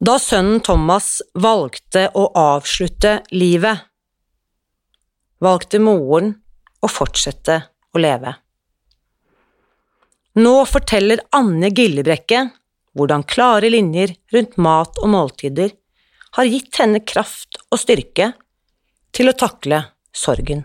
Da sønnen Thomas valgte å avslutte livet, valgte moren å fortsette å leve. Nå forteller Anne Gillebrekke hvordan klare linjer rundt mat og måltider har gitt henne kraft og styrke til å takle sorgen.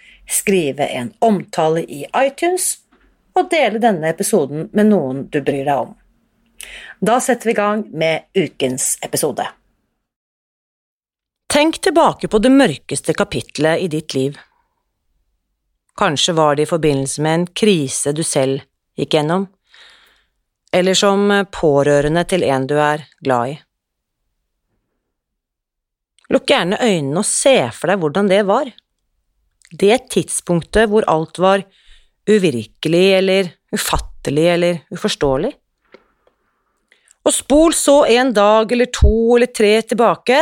skrive en omtale i iTunes og dele denne episoden med noen du bryr deg om. Da setter vi i gang med ukens episode. Tenk tilbake på det mørkeste kapitlet i ditt liv. Kanskje var det i forbindelse med en krise du selv gikk gjennom, eller som pårørende til en du er glad i. Lukk gjerne øynene og se for deg hvordan det var det tidspunktet hvor alt var uvirkelig eller ufattelig eller uforståelig. Og spol så en dag eller to eller tre tilbake,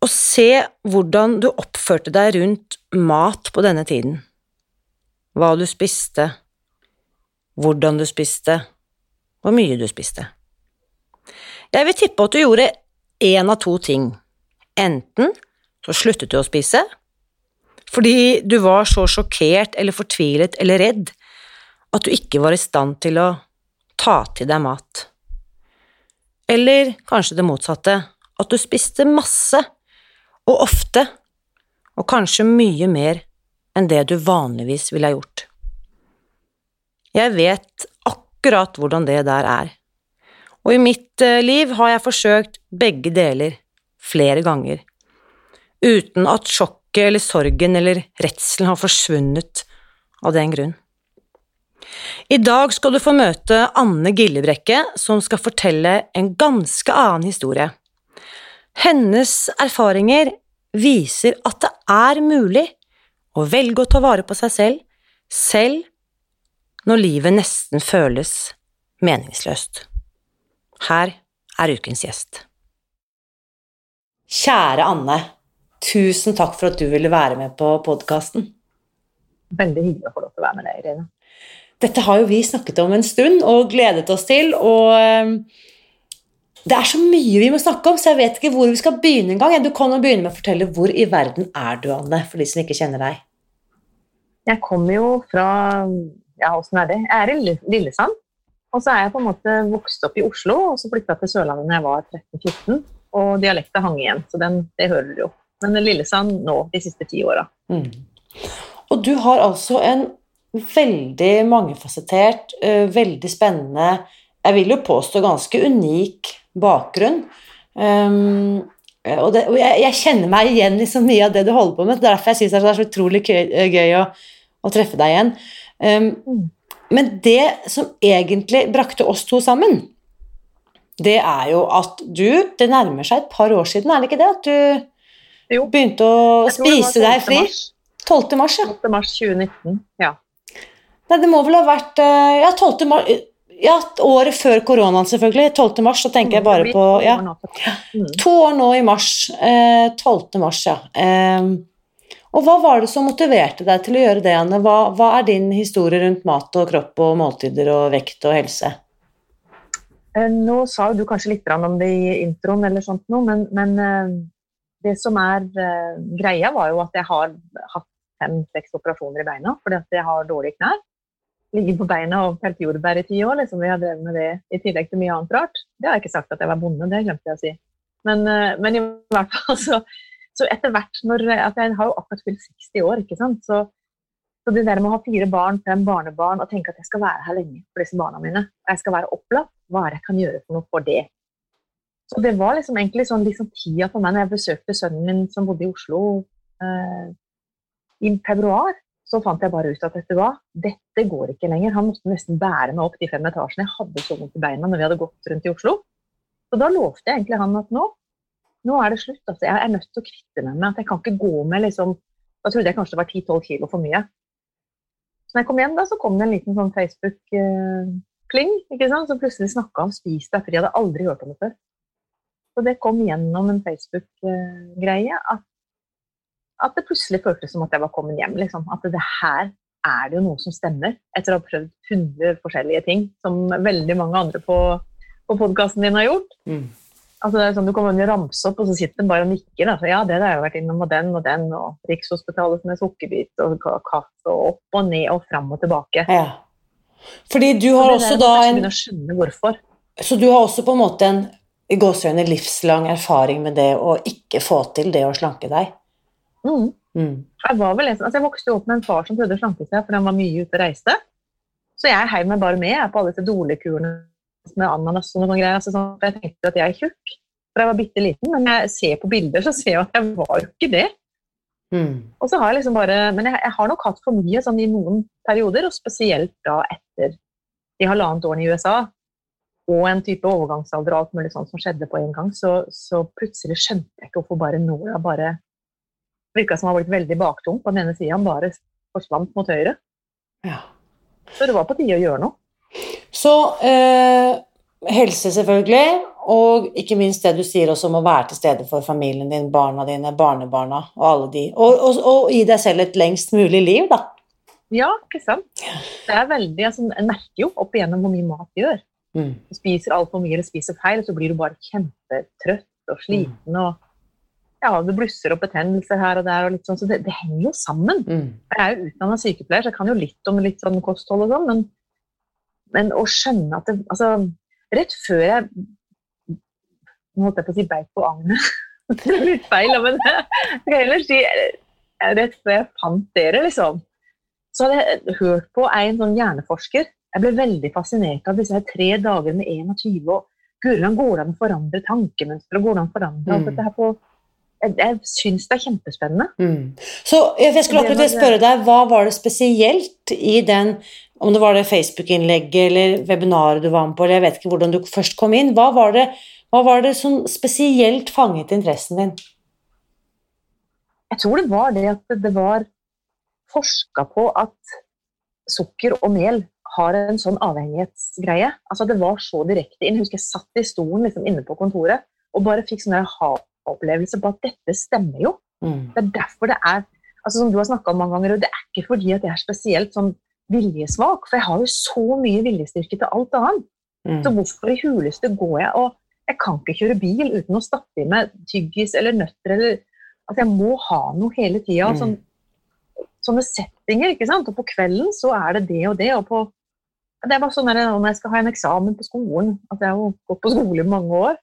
og se hvordan du oppførte deg rundt mat på denne tiden. Hva du spiste, hvordan du spiste, hvor mye du spiste. Jeg vil tippe at du gjorde én av to ting. Enten så sluttet du å spise, fordi du var så sjokkert eller fortvilet eller redd at du ikke var i stand til å ta til deg mat. Eller kanskje det motsatte, at du spiste masse og ofte, og kanskje mye mer enn det du vanligvis ville ha gjort. Jeg vet akkurat hvordan det der er, og i mitt eh, liv har jeg forsøkt begge deler flere ganger, uten at sjokk sjokket eller sorgen eller redselen har forsvunnet av den grunn. I dag skal du få møte Anne Gillebrekke, som skal fortelle en ganske annen historie. Hennes erfaringer viser at det er mulig å velge å ta vare på seg selv, selv når livet nesten føles meningsløst. Her er ukens gjest. Kjære Anne. Tusen takk for at du ville være med på podkasten. Veldig hyggelig å få lov til å være med deg, Irene. Dette har jo vi snakket om en stund og gledet oss til. og ehm, Det er så mye vi må snakke om, så jeg vet ikke hvor vi skal begynne engang. Du kan jo begynne med å fortelle hvor i verden er du, Anne, for de som ikke kjenner deg. Jeg kommer jo fra Ja, åssen er det? Jeg er i Lillesand. Og så er jeg på en måte vokst opp i Oslo, og så flytta til Sørlandet da jeg var 13-14. Og dialekta hang igjen, så den, det hører du jo men Lillesand nå, de siste ti åra. Mm. Og du har altså en veldig mangefasettert, uh, veldig spennende, jeg vil jo påstå ganske unik bakgrunn. Um, og, det, og jeg, jeg, kjenner meg igjen i så mye av det du holder på med. Det er derfor jeg syns det er så utrolig gøy, gøy å, å, treffe deg igjen. Um, men det som egentlig brakte oss to sammen, det er jo at du Det nærmer seg et par år siden, er det ikke det? At du jo. Begynte å spise deg fri? 12. mars, ja. 12. mars 2019, ja. Nei, det må vel ha vært eh, Ja, 12. mars ja, året før koronaen, selvfølgelig. 12. mars, så tenker jeg bare på ja. Mm. To år nå i mars. Eh, 12. mars, ja. Eh, og hva var det som motiverte deg til å gjøre det, Anne? Hva, hva, er din historie rundt mat og kropp og måltider og vekt og helse? Eh, nå sa du kanskje litt om det i introen, eller sånt noe, men, men eh, det som er uh, greia, var jo at jeg har hatt fem-seks operasjoner i beina fordi at jeg har dårlige knær. Ligget på beina og pelt jordbær i ti år. liksom Vi har drevet med det i tillegg til mye annet rart. Det har jeg ikke sagt at jeg var bonde, det glemte jeg å si. Men, uh, men i hvert fall så, så etter hvert når at Jeg har jo akkurat fylt 60 år, ikke sant. Så, så det der med å ha fire barn, fem barnebarn og tenke at jeg skal være her lenge for disse barna mine, og jeg skal være opplatt, hva er det jeg kan gjøre for noe for det? Så det var liksom egentlig sånn liksom tida for meg når jeg besøkte sønnen min som bodde i Oslo eh, i februar. Så fant jeg bare ut at dette, var, dette går ikke lenger. Han måtte nesten bære meg opp de fem etasjene. Jeg hadde så vondt i beina når vi hadde gått rundt i Oslo. Så da lovte jeg egentlig han at nå, nå er det slutt. Altså, jeg er nødt til å kvitte meg med at jeg kan ikke gå med liksom Da trodde jeg kanskje det var 10-12 kilo for mye. Så når jeg kom hjem, da, så kom det en liten sånn Facebook-kling ikke sant? som plutselig snakka om 'spis deg fri'. Jeg hadde aldri hørt om det før. Så det kom gjennom en Facebook-greie at, at, det plutselig føltes som at jeg var kommet hjem. Liksom. At det her er det jo noe som stemmer, etter å ha prøvd 100 forskjellige ting som veldig mange andre på, på podkasten din har gjort. Mm. Altså det er sånn Du kommer og ramser opp, og så sitter den bare og nikker. Altså, ja, det har jeg vært innom, og den og den, og Rikshospitalet med sukkerbit og kaffe, og opp og ned og fram og tilbake. Ja. Fordi du har også da en. Så du har også på en måte en i gåsehudene livslang erfaring med det å ikke få til det å slanke deg? Mm. Mm. Jeg, var vel, altså jeg vokste opp med en far som prøvde å slanke seg, for han var mye ute og reiste. Så jeg heiv meg bare med på alle disse dolekurene med ananas og noen greier. Altså, sånn, jeg tenkte at jeg er tjukk, for jeg var bitte liten, men jeg ser på bilder så ser jeg at jeg var jo ikke det. Mm. Og så har jeg liksom bare, Men jeg, jeg har nok hatt for mye sånn i noen perioder, og spesielt da etter de halvannet årene i USA og en type overgangsalder og alt mulig sånt som skjedde på en gang, så, så plutselig skjønte jeg ikke hvorfor bare Nora bare virka som har blitt veldig baktung på den ene sida, bare forsvant mot høyre. Ja. Så det var på tide å gjøre noe. Så eh, helse, selvfølgelig, og ikke minst det du sier også om å være til stede for familien din, barna dine, barnebarna og alle de. Og, og, og gi deg selv et lengst mulig liv, da. Ja, ikke sant. Det er veldig, altså, En merker jo opp igjennom hvor mye mat gjør. Mm. Du spiser altfor mye eller spiser feil, så blir du bare kjempetrøtt og sliten. Og ja, Det blusser opp betennelser her og der, og litt sånn, så det, det henger jo sammen. Mm. Jeg er jo utdanna sykepleier, så jeg kan jo litt om litt sånn kosthold og sånn, men men å skjønne at det Altså, rett før jeg Nå holdt jeg på å si beit på agnet. det er litt feil, men jeg skal heller si rett før jeg fant dere, liksom. Så hadde jeg hørt på en sånn hjerneforsker. Jeg ble veldig fascinert av disse her tre dager med 21 og hvordan går det an å forandre tankemønstre? går det an å forandre alt dette her på jeg, jeg syns det er kjempespennende. Mm. Så jeg skulle akkurat spørre deg, Hva var det spesielt i den om det var det Facebook-innlegget eller webinaret du var med på, eller jeg vet ikke hvordan du først kom inn. Hva var det, hva var det som spesielt fanget interessen din? Jeg tror det var det at det var forska på at sukker og mel har en sånn avhengighetsgreie. Altså Det var så direkte inn. Jeg husker jeg satt i stolen liksom inne på kontoret og bare fikk sånn ha-opplevelse på at dette stemmer jo. Mm. Det er derfor det er altså Som du har snakka om mange ganger, og det er ikke fordi at jeg er spesielt sånn viljesvak, for jeg har jo så mye viljestyrke til alt annet. Mm. Så hvorfor i huleste går jeg og Jeg kan ikke kjøre bil uten å stappe i meg tyggis eller nøtter eller Altså, jeg må ha noe hele tida. Mm. Sånn, sånne settinger, ikke sant. Og på kvelden så er det det og det. og på det er bare sånn der, Når jeg skal ha en eksamen på skolen at Jeg har jo gått på skole i mange år.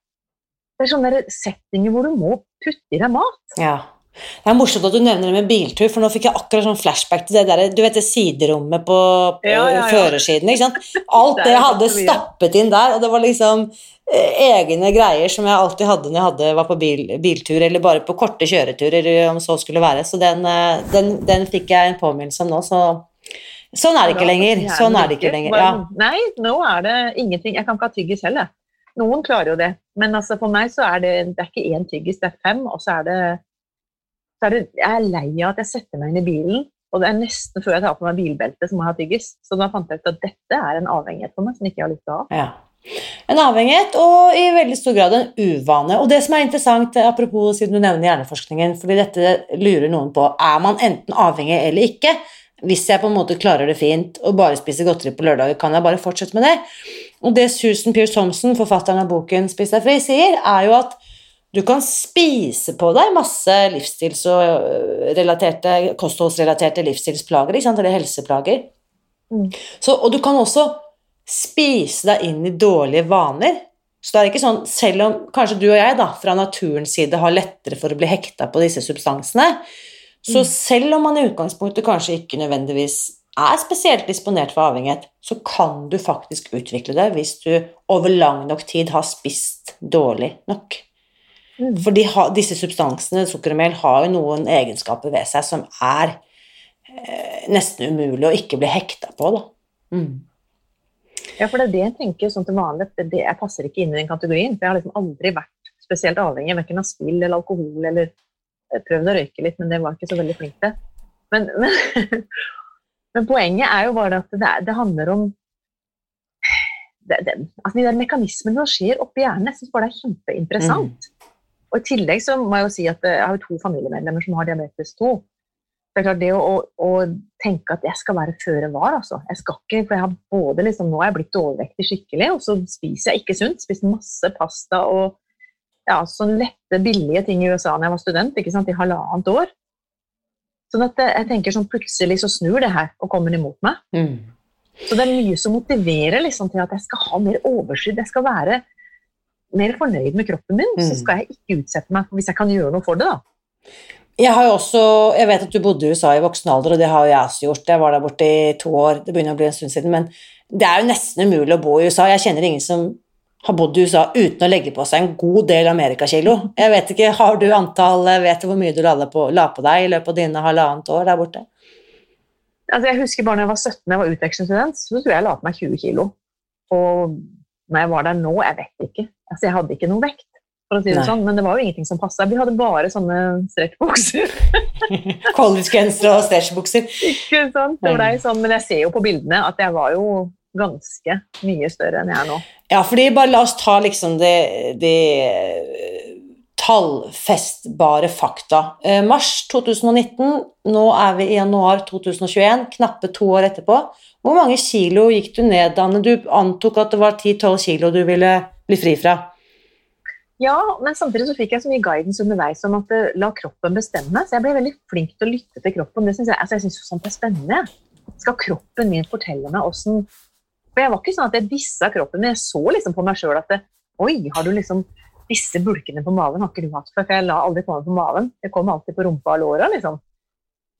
Det er sånne settinger hvor du må putte i deg mat. Ja. Det er morsomt at du nevner det med biltur, for nå fikk jeg akkurat sånn flashback til det der, du vet det siderommet på, på ja, ja, ja. førersiden. ikke sant? Alt det jeg hadde stappet inn der, og det var liksom eh, egne greier som jeg alltid hadde når jeg hadde, var på bil, biltur, eller bare på korte kjøreturer, om så skulle være. Så den, eh, den, den fikk jeg en påminnelse om nå, så sånn er det ikke lenger. Sånn er det ikke lenger. Ja. Nei, nå er det ingenting. Jeg kan ikke ha tyggis heller. Noen klarer jo det, men altså for meg så er det, det er ikke én tyggis, det er fem, og så er det så er det, jeg er lei av at jeg setter meg inn i bilen, og det er nesten før jeg tar på meg bilbeltet som må ha tyggis. Så da fant jeg ut at dette er en avhengighet for meg som ikke jeg har lyst til å ha. Ja. En avhengighet og i veldig stor grad en uvane. Og det som er interessant, apropos siden du nevner hjerneforskningen, fordi dette lurer noen på, er man enten avhengig eller ikke? Hvis jeg på en måte klarer det fint og bare spiser godteri på lørdager, kan jeg bare fortsette med det? Og det Susan Pierce Thompson, forfatteren av boken 'Spis deg fri', sier, er jo at Du kan spise på deg masse livsstils- og øh, relaterte, kostholdsrelaterte livsstilsplager, ikke sant, eller helseplager. Mm. Så, og du kan også spise deg inn i dårlige vaner. Så det er ikke sånn, selv om kanskje du og jeg da, fra naturens side har lettere for å bli hekta på disse substansene, så Mm. selv om man i utgangspunktet kanskje ikke nødvendigvis er spesielt disponert for avhengighet, så kan du faktisk utvikle det hvis du over lang nok tid har spist dårlig nok. Mm. For har, disse substansene, sukker og mel, har jo noen egenskaper ved seg som er eh, nesten umulig å ikke bli hekta på, da. Mm. Ja, for det er det jeg tenker sånn til vanlig. at det, Jeg passer ikke inn i den kategorien. For jeg har liksom aldri vært spesielt avhengig verken av spill eller alkohol. eller jeg prøvde å røyke litt, men det var ikke så veldig flink til. Men, men, men poenget er jo bare at det, det handler om det, det, altså De der mekanismene som skjer oppi hjernen, jeg syns bare det er kjempeinteressant. Og I tillegg så må jeg jo si at jeg har jo to familiemedlemmer som har diabetes 2. Det er klart det å, å, å tenke at jeg skal være føre var, altså. Jeg skal ikke, for jeg har både liksom, Nå er jeg blitt overvektig skikkelig, og så spiser jeg ikke sunt. Spist masse pasta og ja, sånn lette, billige ting i USA da jeg var student, ikke sant, i halvannet år. Sånn at jeg, tenker sånn plutselig så snur det her og kommer imot meg. Mm. Så det er mye som motiverer liksom, til at jeg skal ha mer overskudd. Jeg skal være mer fornøyd med kroppen min. Så Mm. skal jeg ikke utsette meg hvis jeg kan gjøre noe for det. da. Jeg har jo også, jeg vet at du bodde i USA i voksen alder, og det har jo jeg også gjort. Jeg var der borte i to år, det begynner å bli en stund siden, men det er jo nesten umulig å bo i USA. Jeg kjenner ingen som har bodd i USA uten å legge på seg en god del amerikakilo. Jeg vet ikke, har du antall, vet du hvor mye du la på, la på deg i løpet av dine halvannet år der borte? Altså, jeg husker bare når jeg var 17 og jeg var utvekslingsstudent, så tror jeg jeg la på meg 20 kilo. Og når jeg var der nå, jeg vet ikke. Altså, jeg hadde ikke noe vekt, for å si det Nei. sånn, men det var jo ingenting som passa. Vi hadde bare sånne stretchbukser. Collegegensere og stretchbukser. ikke sant? Det ble sånn, men jeg ser jo på bildene at jeg var jo ganske mye større enn jeg er nå. Ja, fordi bare la oss ta liksom det, det eh, tallfestbare fakta. Eh, mars 2019, nå er vi i januar 2021, knappe to år etterpå. Hvor mange kilo gikk du ned, Anne? Du antok at det var 10-12 kilo du ville bli fri fra. Ja, men samtidig så fikk jeg så mye guidance underveis om at det la kroppen bestemme. Så jeg ble veldig flink til å lytte til kroppen. Det synes jeg, altså jeg syns sånt er spennende. Skal kroppen min fortelle meg åssen For jeg var ikke sånn at jeg dissa kroppen men Jeg så liksom på meg sjøl at det, Oi, har du liksom disse bulkene på magen har ikke du hatt før? For jeg la aldri på meg på maven. Jeg kom alltid på rumpa og låra, liksom.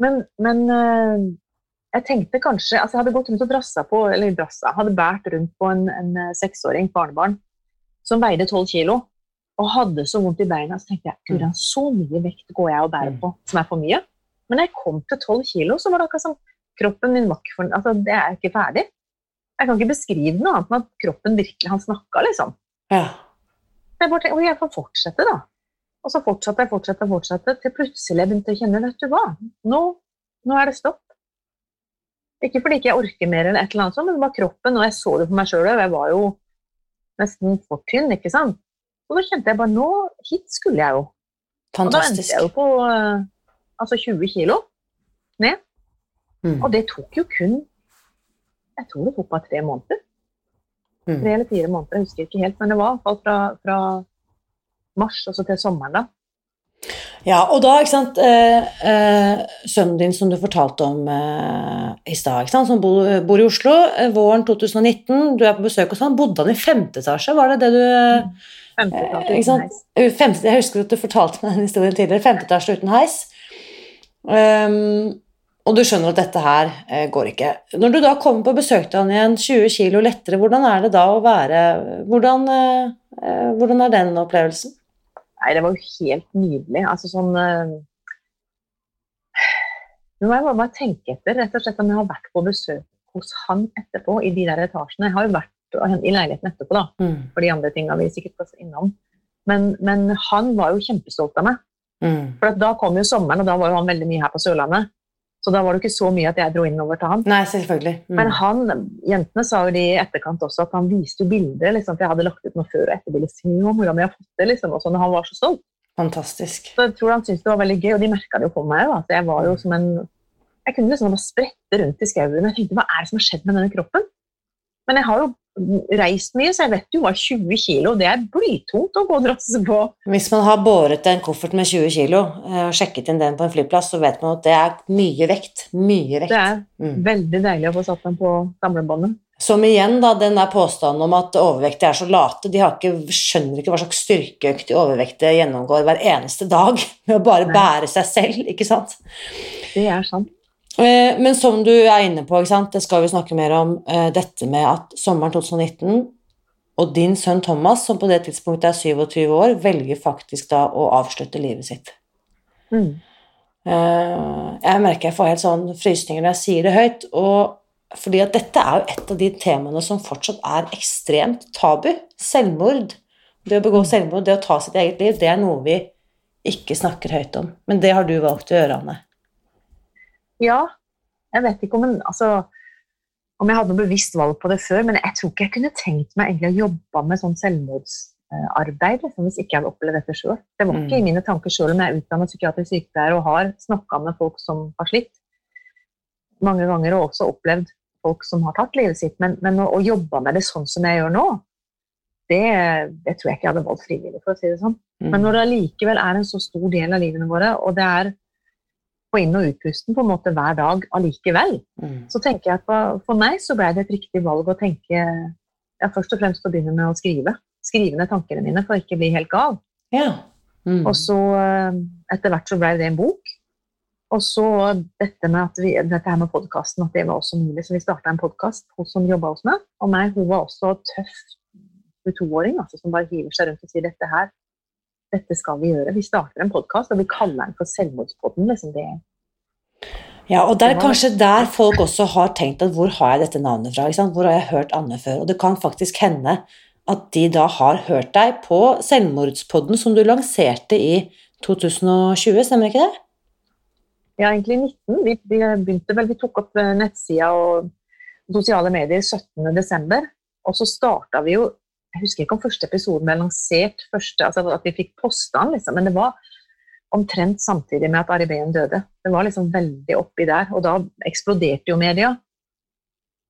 Men, men eh, jeg tenkte kanskje Altså, jeg hadde gått rundt og drassa på Eller drassa, hadde båret rundt på en, en eh, seksåring, barnebarn, som veide tolv kilo og hadde så vondt i beina, så tenkte jeg gud, så mye vekt går jeg og bærer på som er for mye. Men da jeg kom til 12 kilo, så var det akkurat som kroppen min var ikke altså, det er ikke ferdig. Jeg kan ikke beskrive noe annet enn at kroppen virkelig Han snakka, liksom. Ja. Jeg bare tenkte, jeg får fortsette, da. Og så fortsatte jeg, fortsatte, fortsatte, til plutselig jeg begynte å kjenne vet du hva, nå, nå er det stopp. Ikke fordi ikke jeg orker mer, eller et eller annet sånt, men det var kroppen, og jeg så det på meg sjøl, jeg var jo nesten for tynn, ikke sant. Og da kjente jeg bare nå, hit skulle jeg jo. Og da endte jeg jo på eh, altså 20 kilo ned. Mm. Og det tok jo kun Jeg tror det tok bare tre måneder. Mm. Tre eller fire måneder, jeg husker ikke helt. Men det var i hvert fall fra, fra mars og så til sommeren, da. Ja, og da, ikke sant, eh, eh, sønnen din som du fortalte om eh, i stad, som bor, bor i Oslo, eh, våren 2019, du er på besøk hos han, bodde han i femte etasje, var det det du Femte Eh, etasje ikke uten heis. Femte, jeg husker at du fortalte meg den historien tidligere. Femte etasje uten heis. Um, og du skjønner at dette her eh, går ikke. Når du da kommer på besøk til han igjen, 20 kilo lettere, hvordan er det da å være Hvordan, eh, eh, hvordan er den opplevelsen? Nei, det var jo helt nydelig. Altså sånn Nå må jeg bare, tenke etter, rett og slett om jeg har vært på besøk hos han etterpå, i de der etasjene. Jeg har jo vært i leiligheten etterpå, da, Mm. for de andre tinga vi sikkert skal innom. Men, men han var jo kjempestolt av meg. Mm. For at da kom jo sommeren, og da var jo han veldig mye her på Sørlandet. Så da var det ikke så mye at jeg dro innover til han. Nei, selvfølgelig. Mm. Men han, jentene sa jo det i etterkant også, at han viste jo bilder. Liksom, for jeg hadde lagt ut noe før og etterbilde. Se om hvordan jeg har fått det, liksom. Sånn, og han var så stolt. Fantastisk. Så jeg tror han syntes det var veldig gøy, og de merka det jo på meg. Da, at jeg var jo som en Jeg kunne liksom bare sprette rundt i skauen jeg tenkte hva er det som har skjedd med denne kroppen? Men jeg har jo reist mye, så jeg vet jo hva 20 kilo Det er blytungt å gå og drasse på. Hvis man har båret en koffert med 20 kilo eh, og sjekket inn den på en flyplass, så vet man at det er mye vekt. Mye vekt. Det er Mm. veldig deilig å få satt den på samlebåndet. Som igjen, da, den der påstanden om at overvektige er så late, de har ikke, skjønner ikke hva slags styrkeøkt de overvektige gjennomgår hver eneste dag med å bare Nei. bære seg selv, ikke sant? Det er sant. Eh, Men som du er inne på, det skal vi snakke mer om, eh, dette med at sommeren 2019 og din sønn Thomas, som på det tidspunktet er 27 år, velger faktisk da å avslutte livet sitt. Mm. Eh, Jeg merker jeg får helt sånn frysninger når jeg sier det høyt, og fordi at dette er jo et av de temaene som fortsatt er ekstremt tabu. Selvmord. Det å begå selvmord, det å ta sitt eget liv, det er noe vi ikke snakker høyt om. Men det har du valgt å gjøre, Anne. Ja, jeg vet ikke om, en, altså, om jeg hadde noe bevisst valg på det før, men jeg tror ikke jeg kunne tenkt meg egentlig å jobbe med sånn selvmordsarbeid liksom, hvis ikke jeg hadde opplevd dette sjøl. Det var ikke Mm. i mine tanker sjøl om jeg er utdannet psykiatrisk sykepleier og har snakka med folk som har slitt mange ganger, og også opplevd folk som har tatt livet sitt. Men, men å, å jobbe med det sånn som jeg gjør nå, det, det tror jeg ikke jeg hadde valgt frivillig, for å si det sånn. Mm. Men når det allikevel er en så stor del av livene våre, og det er på inn- og utpusten på en måte hver dag allikevel, Mm. så tenker jeg at for- for meg så ble det et riktig valg å tenke ja, først og fremst å begynne med å skrive. Skrive ned tankene mine for å ikke bli helt gal. Ja. Mm. Og så eh, etter hvert så ble det en bok. Og så dette med at vi, dette her med podkasten, at det var også mulig. Så vi starta en podkast, hun som jobba hos meg. Og meg, hun var også tøff 22-åring altså, som bare hiver seg rundt og sier dette her, dette skal vi gjøre. Vi starter en podkast, og vi kaller den for Selvmordspodden. Liksom det. Ja, og det er kanskje der folk også har tenkt at hvor har jeg dette navnet fra? Hvor har jeg hørt Anne før? Og det kan faktisk hende at de da har hørt deg på Selvmordspodden som du lanserte i 2020, stemmer ikke det? Ja, egentlig 19. Vi, vi begynte vel, vi tok opp eh, nettsida og sosiale medier 17.12. Og så starta vi jo Jeg husker ikke om første episoden ble lansert, første, altså at vi fikk posta den, liksom, men det var omtrent samtidig med at Ari Behn døde. Det var liksom veldig oppi der, og da eksploderte jo media.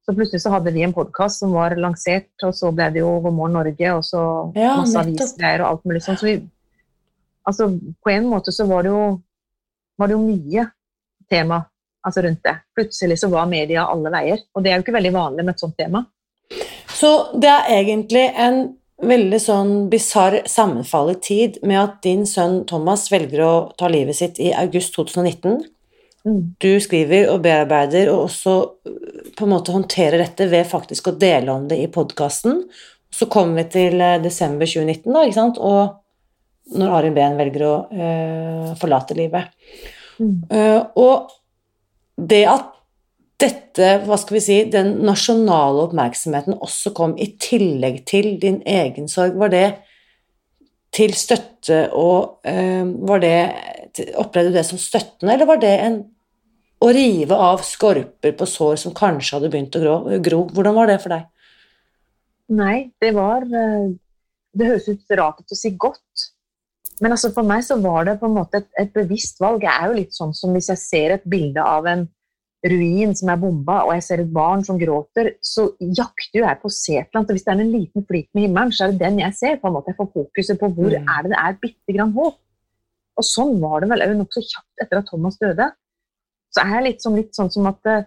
Så plutselig så hadde vi en podkast som var lansert, og så ble det jo God morgen Norge, og så Ja, masse avisgreier og alt mulig sånn. Så vi Altså, på en måte så var det jo, var det jo mye tema altså rundt det. Plutselig så var media alle veier, og det er jo ikke veldig vanlig med et sånt tema. Så det er egentlig en veldig sånn bisarr sammenfallet tid med at din sønn Thomas velger å ta livet sitt i august 2019. Mm. Du skriver og bearbeider og også øh, på en måte håndterer dette ved faktisk å dele om det i podkasten. Så kommer vi til eh, desember 2019, da, ikke sant? og når Arin Behn velger å øh, forlate livet. Mm. Uh, og det at dette, hva skal vi si, den nasjonale oppmerksomheten også kom i tillegg til din egen sorg, var det til støtte og eh, var det, Opplevde du det som støttende, eller var det en å rive av skorper på sår som kanskje hadde begynt å gro? Hvordan var det for deg? Nei, det var eh, Det høres ut rart å si godt, men altså for meg så var det på en måte et, et bevisst valg. Jeg er jo litt sånn som hvis jeg ser et bilde av en ruin som er bomba, og jeg ser et barn som gråter, så jakter jo jeg på å se et eller annet. og Hvis det er en liten flik med himmelen, så er det den jeg ser. på en måte Jeg får fokuset på hvor Mm. er det det er bitte grann håp. Og sånn var det vel nokså kjapt etter at Thomas døde. Så er jeg litt sånn, litt sånn som at eh,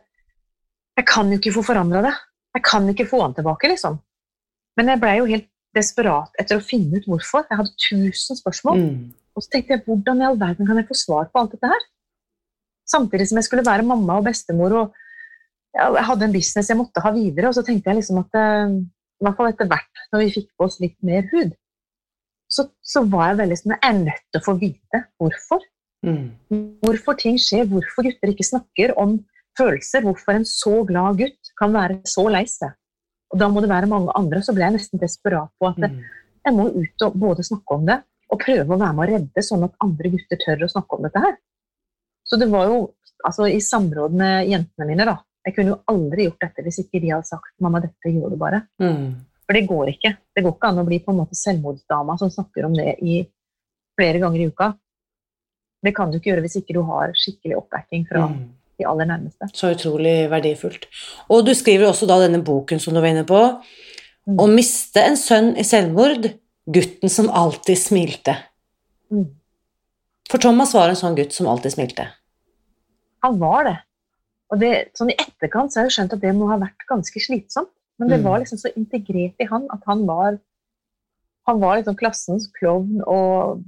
jeg kan jo ikke få forandra det. Jeg kan ikke få han tilbake, liksom. Men jeg blei jo helt desperat etter å finne ut hvorfor. Jeg hadde tusen spørsmål. Mm. Og så tenkte jeg, hvordan i all verden kan jeg få svar på alt dette her? Samtidig som jeg skulle være mamma og bestemor, og jeg hadde en business jeg måtte ha videre. Og så tenkte jeg liksom at eh, i hvert fall etter hvert, når vi fikk på oss litt mer hud, så, så var jeg veldig sånn Jeg er nødt til å få vite hvorfor. Mm. Hvorfor ting skjer, hvorfor gutter ikke snakker om følelser. Hvorfor en så glad gutt kan være så lei seg. Og da må det være mange andre. Så ble jeg nesten desperat på at Mm. jeg må ut og både snakke om det og prøve å være med å redde, sånn at andre gutter tør å snakke om dette her. Så det var jo altså, i samråd med jentene mine, da. Jeg kunne jo aldri gjort dette hvis ikke de hadde sagt 'mamma, dette gjør du bare'. Mm. For det går ikke. Det går ikke an å bli på en måte selvmordsdama som snakker om det i flere ganger i uka. Det kan du ikke gjøre hvis ikke du har skikkelig oppbacking fra Mm. de aller nærmeste. Så utrolig verdifullt. Og du skriver også da denne boken som du var inne på, Mm. Å miste en sønn i selvmord, gutten som alltid smilte. Mm. For Thomas var en sånn gutt som alltid smilte. Han var det. Og det, sånn I etterkant så har jeg skjønt at det må ha vært ganske slitsomt. Men det Mm. var liksom så integrert i han at han var han var liksom klassens klovn og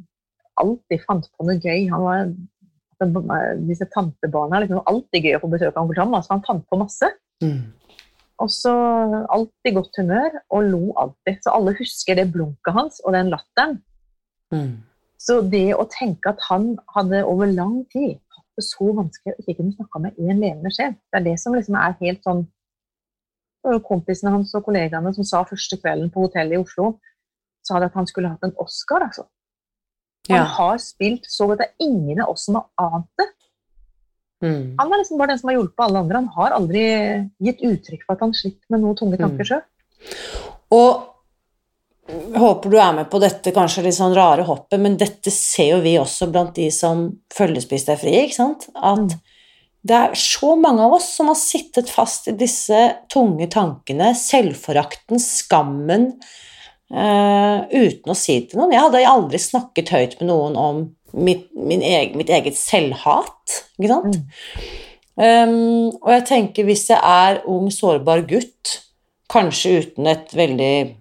alltid fant på noe gøy. Han var Disse tantebarna liksom alltid gøy å få besøk av onkel Thomas. Han fant på masse. Mm. Og så alltid godt humør og lo alltid. Så alle husker det blunket hans og den latteren. Mm. Så det å tenke at han hadde over lang tid det så vanskelig å ikke kunne snakke med én levende sjel, det er det som liksom er helt sånn kompisene hans og kollegaene som sa første kvelden på hotellet i Oslo sa at han skulle hatt en Oscar, altså. Han Ja. har spilt så godt. Det er ingen av oss som har ant det. Mm. Han er liksom bare den som har hjulpet alle andre. Han har aldri gitt uttrykk for at han sliter med noen tunge tanker Mm. sjøl. Og jeg håper du er med på dette kanskje litt sånn rare hoppet, men dette ser jo vi også blant de som følgespist er frie, ikke sant? At Mm. det er så mange av oss som har sittet fast i disse tunge tankene, selvforakten, skammen, uh, uten å si det til noen. Jeg hadde aldri snakket høyt med noen om mitt, min egen, mitt eget selvhat, ikke sant? Um, og jeg tenker hvis jeg er ung, sårbar gutt, kanskje uten et veldig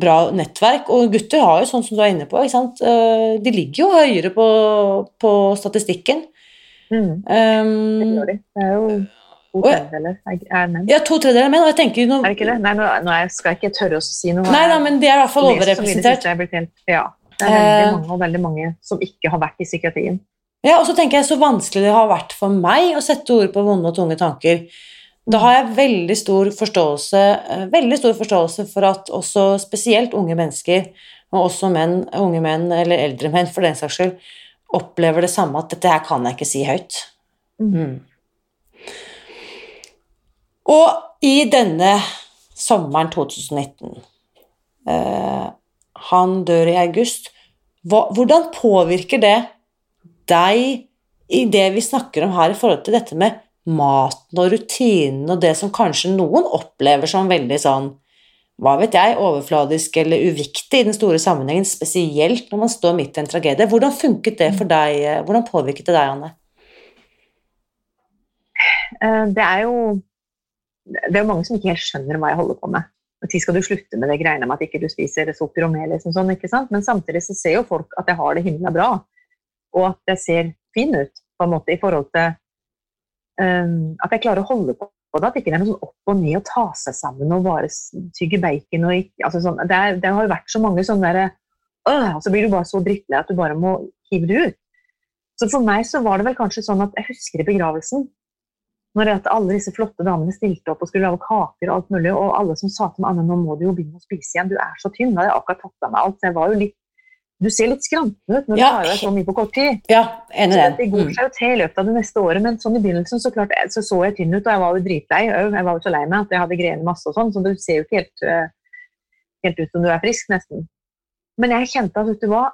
bra nettverk, og gutter har jo sånn som du er inne på? Eh, de ligger jo høyere på, på statistikken. Mm, det Um, gjør de. Det er jo to Og tredjedeler er- er menn. ja, to tredjedeler menn, og jeg tenker noe, Er det ikke det? Nei, nå, nå er- skal jeg ikke tørre å si noe. Nei, nei, men de er i hvert fall det overrepresentert. er Ja. Det er veldig Eh. mange og veldig mange som ikke har vært i psykiatrien. Ja, og så tenker jeg så vanskelig det har vært for meg å sette ord på vonde og tunge tanker. Da har jeg veldig stor forståelse, eh, veldig stor forståelse for at også spesielt unge mennesker, og også menn, unge menn eller eldre menn for den saks skyld, opplever det samme at dette her kan jeg ikke si høyt. Mm. Og i denne sommeren 2019 eh, Han dør i august. Hva, hvordan påvirker det deg i det vi snakker om her i forhold til dette med maten og rutinen og det som kanskje noen opplever som veldig sånn hva vet jeg, overfladisk eller uviktig i den store sammenhengen, spesielt når man står midt i en tragedie. Hvordan funket det for deg? Hvordan påvirket det deg, Anne? Eh, Det er jo det er mange som ikke helt skjønner hva jeg holder på med. Når skal du slutte med det greiene med at ikke du spiser sukker og mel? Liksom sånn, ikke sant? Men samtidig så ser jo folk at jeg har det himla bra, og at jeg ser fin ut på en måte i forhold til at jeg klarer å holde på det. At ikke det er noe sånn opp og ned og ta seg sammen og bare tygge bacon og ikke altså sånn, det, er, det har jo vært så mange sånne «Åh», Og så blir du bare så drittlei at du bare må hive det ut. Så for meg så var det vel kanskje sånn at jeg husker i begravelsen når alle disse flotte damene stilte opp og skulle lage kaker og alt mulig, og alle som sa til meg Anne, nå må du jo begynne å spise igjen, du er så tynn. Da hadde jeg akkurat tatt av meg alt. Så jeg var jo litt Du ser litt skranten ut når du tar deg så mye på kort tid. Ja, enig Så i det går Mm. seg jo til i løpet av det neste året, men sånn i begynnelsen så klart så, så jeg tynn ut, og jeg var jo dritlei. Jeg var jo så lei meg at jeg hadde grener masse og sånn, så du ser jo ikke helt, eh, helt ut som du er frisk, nesten. Men jeg kjente at vet du hva,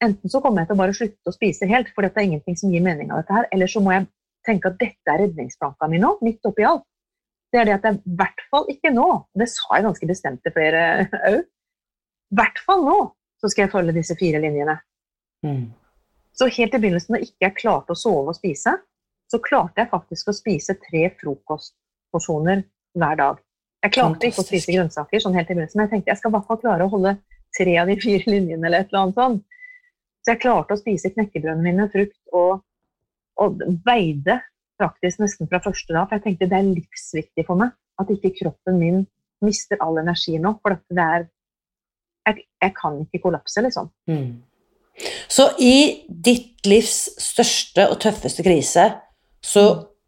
enten så kommer jeg til å bare slutte å spise helt, for dette er ingenting som gir mening av dette her, eller så må jeg tenke at dette er redningsplanka mi nå, midt oppi alt. Det er det at jeg i hvert fall ikke nå, det sa jeg ganske bestemt til flere òg, i hvert fall nå så skal jeg følge disse fire linjene. Mm. Så helt i begynnelsen, når ikke jeg klarte å sove og spise, så klarte jeg faktisk å spise tre frokostporsjoner hver dag. Jeg klarte ikke å spise grønnsaker sånn helt i begynnelsen, men jeg tenkte jeg skal i hvert fall klare å holde tre av de fire linjene eller et eller annet sånn. Så jeg klarte å spise knekkebrødene mine, frukt, og, og veide praktisk nesten fra første dag, for jeg tenkte det er livsviktig for meg at ikke kroppen min mister all energi nå, for det er jeg, jeg kan ikke kollapse, liksom. Mm. Så i ditt livs største og tøffeste krise, så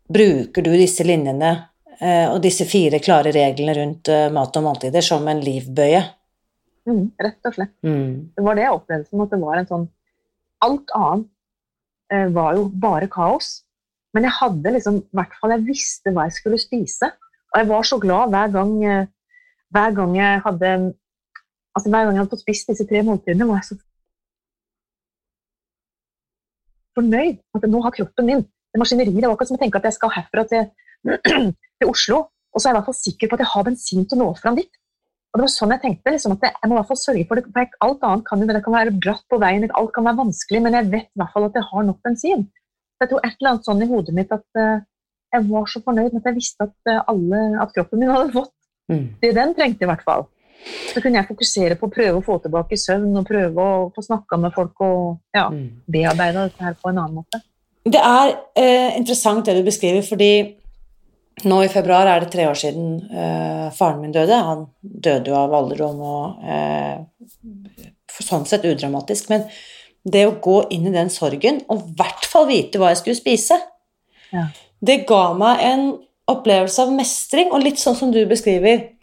bruker du disse linjene eh, og disse fire klare reglene rundt eh, mat og måltider som en livbøye. Mm, rett og slett. Mm. Det var det jeg opplevde som at det var en sånn Alt annet eh, var jo bare kaos. Men jeg hadde liksom i hvert fall Jeg visste hva jeg skulle spise. Og jeg var så glad hver gang, eh, hver gang jeg hadde Altså hver gang jeg hadde fått spist disse tre måltidene, var jeg så fornøyd. At nå har kroppen min det maskineriet Det var akkurat som å tenke at jeg skal herfra til, til Oslo Og så er jeg i hvert fall sikker på at jeg har bensin til å nå fram dit. Og det var sånn jeg tenkte. Liksom, at jeg, må i hvert fall sørge for det. For alt annet kan jo det kan være bratt på veien, alt kan være vanskelig, men jeg vet i hvert fall at jeg har nok bensin. Så jeg tror et eller annet sånn i hodet mitt at uh, jeg var så fornøyd med at jeg visste at, uh, alle, at kroppen min hadde fått mm. det den trengte, i hvert fall. Så kunne jeg fokusere på å prøve å få tilbake søvn og prøve å få snakka med folk og ja, mm. bearbeida dette her på en annen måte. Det er eh, interessant det du beskriver, fordi nå i februar er det tre år siden eh, faren min døde. Han døde jo av alderdom og eh, sånn sett udramatisk. Men det å gå inn i den sorgen, og i hvert fall vite hva jeg skulle spise, ja. det ga meg en opplevelse av mestring, og litt sånn som du beskriver.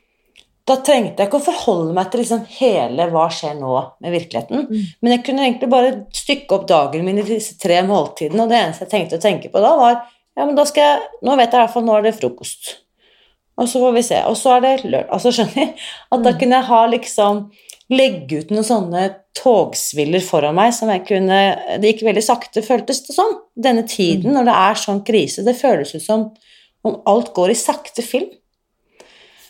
Da trengte jeg ikke å forholde meg til liksom hele 'hva skjer nå' med virkeligheten. Mm. Men jeg kunne egentlig bare stykke opp dagen min i disse tre måltidene, og det eneste jeg tenkte å tenke på da, var ja, men da skal jeg Nå vet jeg i hvert fall nå er det frokost. Og så får vi se. Og så er det lørdag. Altså, skjønner jeg, At da mm. kunne jeg ha liksom Legge ut noen sånne togsviller foran meg som jeg kunne Det gikk veldig sakte, føltes det som. Denne tiden, mm. når det er sånn krise, det føles ut som om alt går i sakte film.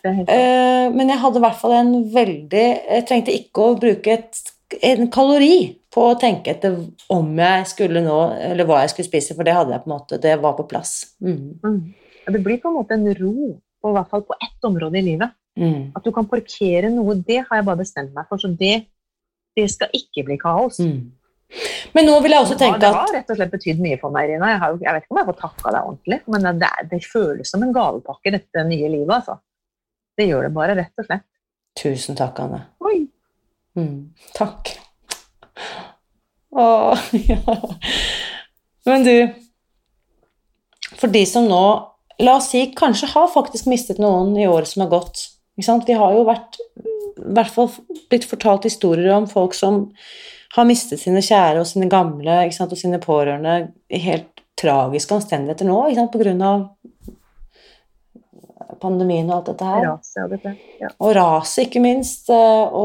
Uh, men jeg hadde i hvert fall en veldig Jeg trengte ikke å bruke et, en kalori på å tenke etter om jeg skulle nå, eller hva jeg skulle spise, for det hadde jeg på en måte, det var på plass. Mm. Mm. Ja, det blir på en måte en ro, på, i hvert fall på ett område i livet. Mm. At du kan parkere noe, det har jeg bare bestemt meg for. Så det, det skal ikke bli kaos. Mm. Men nå vil jeg også tenke at Det har rett og slett betydd mye for meg, Rina. Jeg, har, jeg vet ikke om jeg får takka deg ordentlig, men det, det, føles som en gavepakke, dette nye livet. altså. Det gjør det bare, rett og slett. Tusen takk, Anne. Oi. Mm. Takk. Å, ja. Men du For de som nå La oss si kanskje har faktisk mistet noen i året som har gått. Vi har jo vært i hvert fall blitt fortalt historier om folk som har mistet sine kjære og sine gamle og sine pårørende i helt tragiske omstendigheter nå på grunn av pandemien og alt dette her. Rase, ja, dette. Ja. Og raset, ikke minst. Og, mm.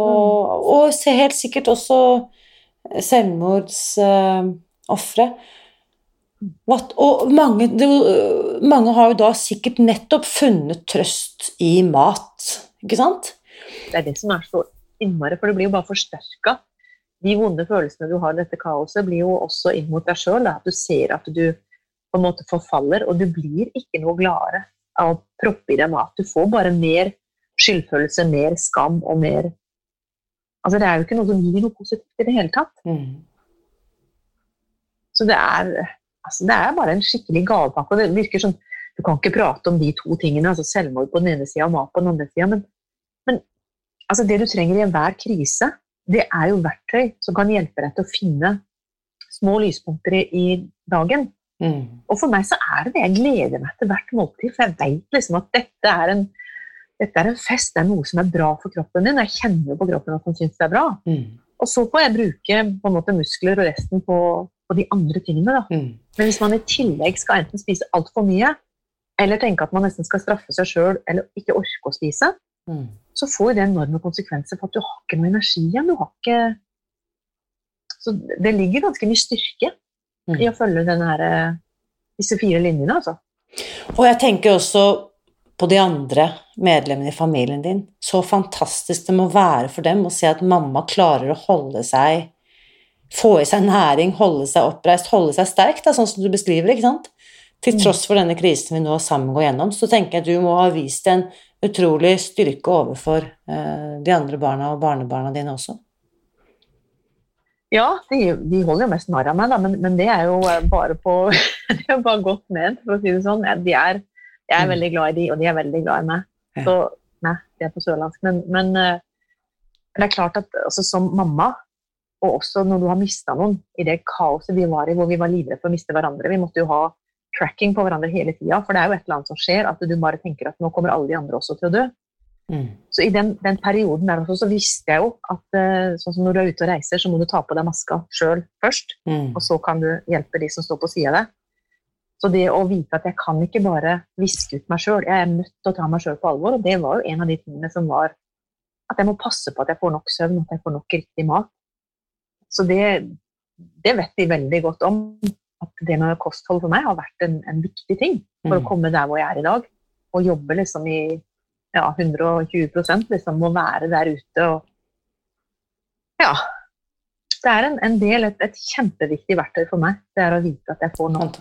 og helt sikkert også selvmordsofre. og mange, det, mange, har jo da sikkert nettopp funnet trøst i mat, ikke sant? Det er det som er så innmari, for det blir jo bare forsterka. De vonde følelsene du har i dette kaoset, blir jo også inn mot deg sjøl. At du ser at du på en måte forfaller, og du blir ikke noe gladere av å proppe i deg mat. Du får bare mer skyldfølelse, mer skam og mer Altså, det er jo ikke noe som gir noe positivt i det hele tatt. Mm. Så det er, altså, det er bare en skikkelig gavepakke. og det virker som, Du kan ikke prate om de to tingene, altså selvmord på den ene sida og mat på den andre sida, men, men altså, det du trenger i enhver krise, det er jo verktøy som kan hjelpe deg til å finne små lyspunkter i dagen. Mm. Og for meg så er det det. Jeg gleder meg til hvert måltid, for jeg vet liksom at dette er en dette er en fest, det er noe som er bra for kroppen din. Jeg kjenner jo på kroppen at han syns det er bra. Mm. Og så får jeg bruke på en måte muskler og resten på, på de andre tingene. Da. Mm. Men hvis man i tillegg skal enten spise altfor mye, eller tenke at man nesten skal straffe seg sjøl eller ikke orke å spise, mm. så får det enorme konsekvenser for at du har ikke noe energi igjen. Du har ikke Så det ligger ganske mye styrke i å følge denne, disse fire linjene, altså. Og jeg tenker også på de andre medlemmene i familien din. Så fantastisk det må være for dem å se at mamma klarer å holde seg Få i seg næring, holde seg oppreist, holde seg sterk, da, sånn som du beskriver. ikke sant? Til mm. tross for denne krisen vi nå sammen går gjennom, så tenker jeg at du må ha vist en utrolig styrke overfor uh, de andre barna og barnebarna dine også. Ja, de, de holder jo mest narr av meg, da, men, men, det er jo bare på Det er bare godt ment, for å si det sånn. De er jeg er mm. veldig glad i de, og de er veldig glad i meg. Så nei, de er på sørlandsk. Men, men uh, det er klart at altså, som mamma, og også når du har mista noen i det kaoset vi var i, hvor vi var livredde for å miste hverandre Vi måtte jo ha tracking på hverandre hele tida, for det er jo et eller annet som skjer, at du bare tenker at nå kommer alle de andre også til å dø. Mm. Så i den, den, perioden der også, så visste jeg jo at uh, sånn som når du er ute og reiser, så må du ta på deg maska sjøl først, mm. og så kan du hjelpe de som står på sida av deg. Så det å vite at jeg kan ikke bare viske ut meg sjøl, jeg er nødt til å ta meg sjøl på alvor, og det var jo en av de tingene som var at jeg må passe på at jeg får nok søvn, at jeg får nok riktig mat. Så det, det vet de veldig godt om. At det med kosthold for meg har vært en, en viktig ting for mm. å komme der hvor jeg er i dag. og jobbe liksom i ja, 120% liksom, må være der ute og Ja. Det er en, en del, et, et, kjempeviktig verktøy for meg. Det er å vite at jeg får nok,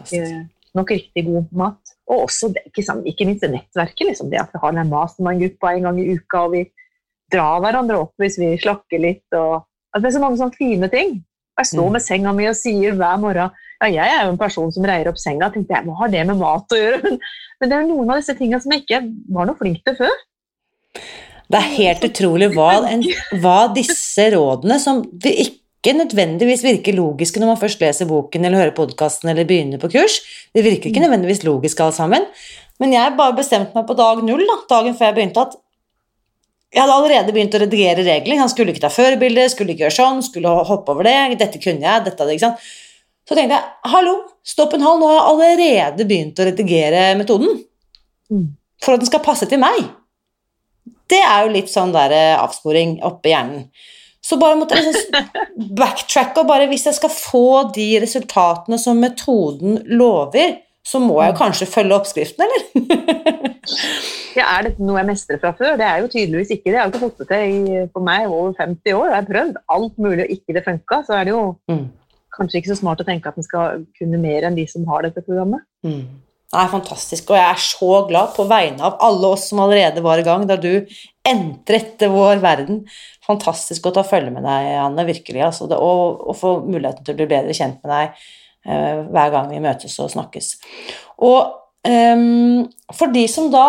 nok riktig god mat. Og også, ikke, ikke minst det nettverket. Liksom, det at vi har den mastermind-gruppa en gang i uka, og vi drar hverandre opp hvis vi slakker litt. og at Det er så mange sånne fine ting. Jeg står mm. med senga mi og sier hver morgen ja, jeg er jo en person som reier opp senga. tenkte jeg, Hva har det med mat å gjøre? Men det er noen av disse tingene som jeg ikke var noe flink til før. Det er helt utrolig hva, en, hva disse rådene, som ikke nødvendigvis virker logiske når man først leser boken eller hører podkasten eller begynner på kurs Det virker ikke nødvendigvis logisk alt sammen. Men jeg bare bestemte meg på dag null, da, dagen før jeg begynte, at jeg hadde allerede begynt å redigere regler. Han skulle ikke ta førerbilde, skulle ikke gjøre sånn, skulle hoppe over det. Dette kunne jeg, dette hadde, ikke sant. Så tenkte jeg hallo, stopp en hal, nå har jeg allerede begynt å redigere metoden. Mm. For at den skal passe til meg. Det er jo litt sånn der eh, avsporing oppi hjernen. Så bare måtte jeg liksom backtracke, og bare hvis jeg skal få de resultatene som metoden lover, så må jeg mm. kanskje følge oppskriften, eller? ja, er dette noe jeg mestrer fra før? Det er jo tydeligvis ikke det. Jeg har ikke fått det til for meg over 50 år. Jeg har prøvd alt mulig, og ikke det funka. Så er det jo mm kanskje ikke så smart å tenke at en skal kunne mer enn de som har dette programmet. Mm. Det er fantastisk, og jeg er så glad på vegne av alle oss som allerede var i gang da du entret vår verden. Fantastisk å følge med deg, Anne, virkelig. Altså, det, og, og, få muligheten til å bli bedre kjent med deg uh, hver gang vi møtes og snakkes. Og um, for de som da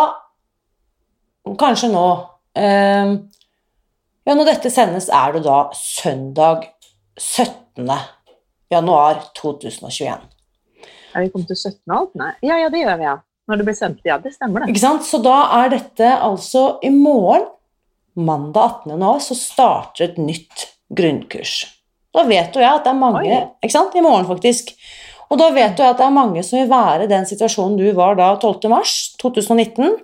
kanskje nå um, Ja, når dette sendes, er det da søndag 17 januar 2021. Er vi kommet til 17 alt? Nei. Ja, ja, det gjør vi, ja. Når det blir sendt. Ja, det stemmer, det. Ikke sant? Så da er dette altså i morgen, mandag 18. januar, så starter et nytt grunnkurs. Da vet jo jeg at det er mange Oi. Ikke sant? I morgen, faktisk. Og da vet jo jeg at det er mange som vil være i den situasjonen du var da 12. mars 2019.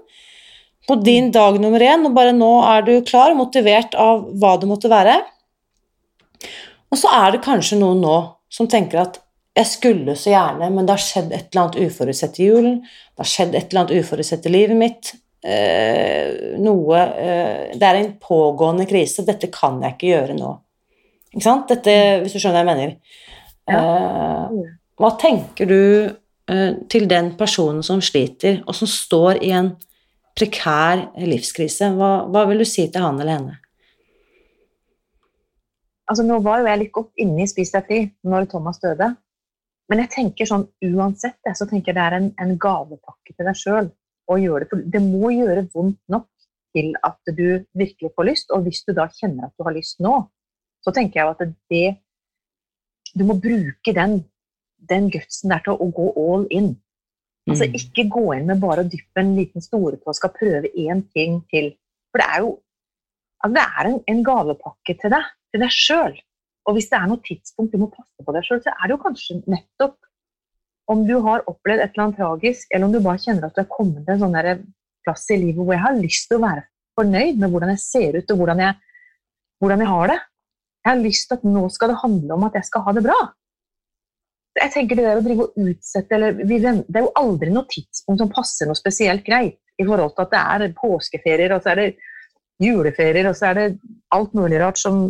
På din dag nummer én, og bare nå er du klar, motivert av hva det måtte være. Og så er det kanskje noen nå som tenker at jeg skulle så gjerne, men det har skjedd et eller annet uforutsett i julen. Det har skjedd et eller annet uforutsett i livet mitt. Eh, noe eh, Det er en pågående krise. Dette kan jeg ikke gjøre nå. Ikke sant? Dette, hvis du skjønner hva jeg mener. Eh, hva tenker du eh, til den personen som sliter, og som står i en prekær livskrise? Hva, hva vil du si til han eller henne? Altså Nå var jo jeg litt godt inne i Spis deg fri når Thomas døde. Men jeg tenker sånn uansett det, så tenker jeg det er en, en gavepakke til deg sjøl. Det, det må gjøre vondt nok til at du virkelig får lyst. Og hvis du da kjenner at du har lyst nå, så tenker jeg at det Du må bruke den, den gutsen der til å gå all in. Altså mm. Ikke gå inn med bare å dyppe en liten storetå og skal prøve én ting til. For det er jo altså det er en, en gavepakke til deg til deg sjøl. Og hvis det er noe tidspunkt du må passe på deg sjøl, så er det jo kanskje nettopp om du har opplevd et eller annet tragisk, eller om du bare kjenner at du er kommet til en sånn plass i livet hvor jeg har lyst til å være fornøyd med hvordan jeg ser ut og hvordan jeg, hvordan jeg har det. Jeg har lyst til at nå skal det handle om at jeg skal ha det bra. Jeg tenker Det der å drive og utsette, eller det er jo aldri noe tidspunkt som passer noe spesielt greit i forhold til at det er påskeferier, og så er det juleferier, og så er det alt mulig rart som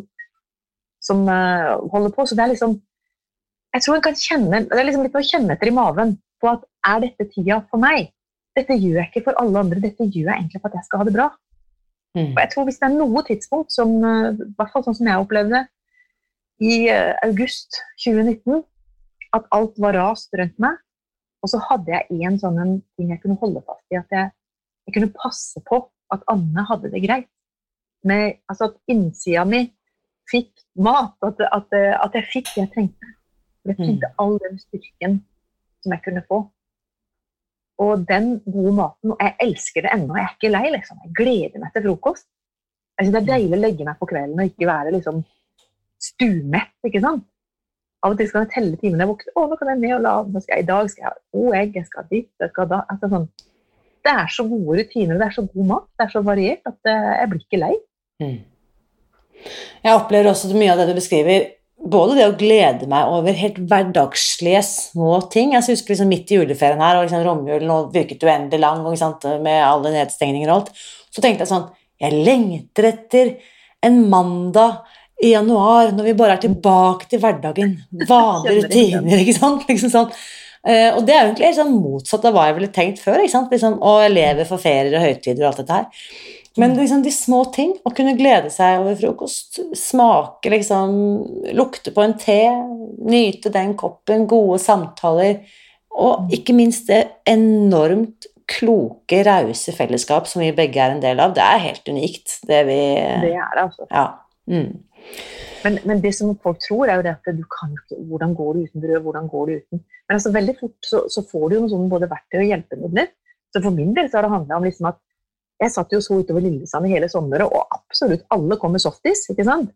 som uh, holder på. Så det er liksom Jeg tror en kan kjenne Det er liksom litt å kjenne etter i maven på at er dette tida for meg? Dette gjør jeg ikke for alle andre, dette gjør jeg egentlig for at jeg skal ha det bra. Mm. Og jeg tror Hvis det er noe tidspunkt, som, i hvert fall sånn som jeg opplevde i uh, august 2019, at alt var rast rundt meg, og så hadde jeg én sånn en ting jeg kunne holde fast i, at jeg, jeg kunne passe på at Anne hadde det greit. Med, altså at innsida mi fikk mat. At, at, at, jeg fikk det jeg trengte. Jeg trengte mm. all den styrken som jeg kunne få. Og den gode maten Og jeg elsker det ennå. Jeg er ikke lei. liksom. Jeg gleder meg til frokost. Jeg synes Det er deilig å legge meg på kvelden og ikke være liksom stumett. ikke sant? Av og til skal jeg telle timene jeg våkner. Å, nå kan jeg ned og la, nå skal jeg, I dag skal jeg ha to egg, jeg skal ha ditt, jeg skal ha da. Altså, sånn. Det er så gode rutiner, det er så god mat, det er så variert at eh, jeg blir ikke lei. Mm. Jeg opplever også mye av det du beskriver, både det å glede meg over helt hverdagslige små ting Jeg husker liksom midt i juleferien her, og liksom romjulen og virket uendelig lang og, sant, med alle nedstengninger og alt. Så tenkte jeg sånn Jeg lengter etter en mandag i januar, når vi bare er tilbake til hverdagen. Vanlige rutiner, ikke sant. Liksom sånn. Uh, og det er jo egentlig sånn motsatt av hva jeg ville tenkt før. ikke sant? Liksom, å leve for ferier og høytider og alt dette her. Men liksom de små ting, å kunne glede seg over frokost, smake liksom Lukte på en te, nyte den koppen, gode samtaler, og ikke minst det enormt kloke, rause fellesskap som vi begge er en del av. Det er helt unikt, det vi Det er det, altså. Ja. Mm. Men, men, det som folk tror, er jo det at du kan ikke Hvordan går det uten brød? Hvordan går det uten Men altså veldig fort så, så får du jo noen sånne både verktøy og hjelpemidler. Så for min del så har det handla om liksom at jeg satt jo så utover Lillesand i hele sommeren, og absolutt alle kom med softis. ikke sant?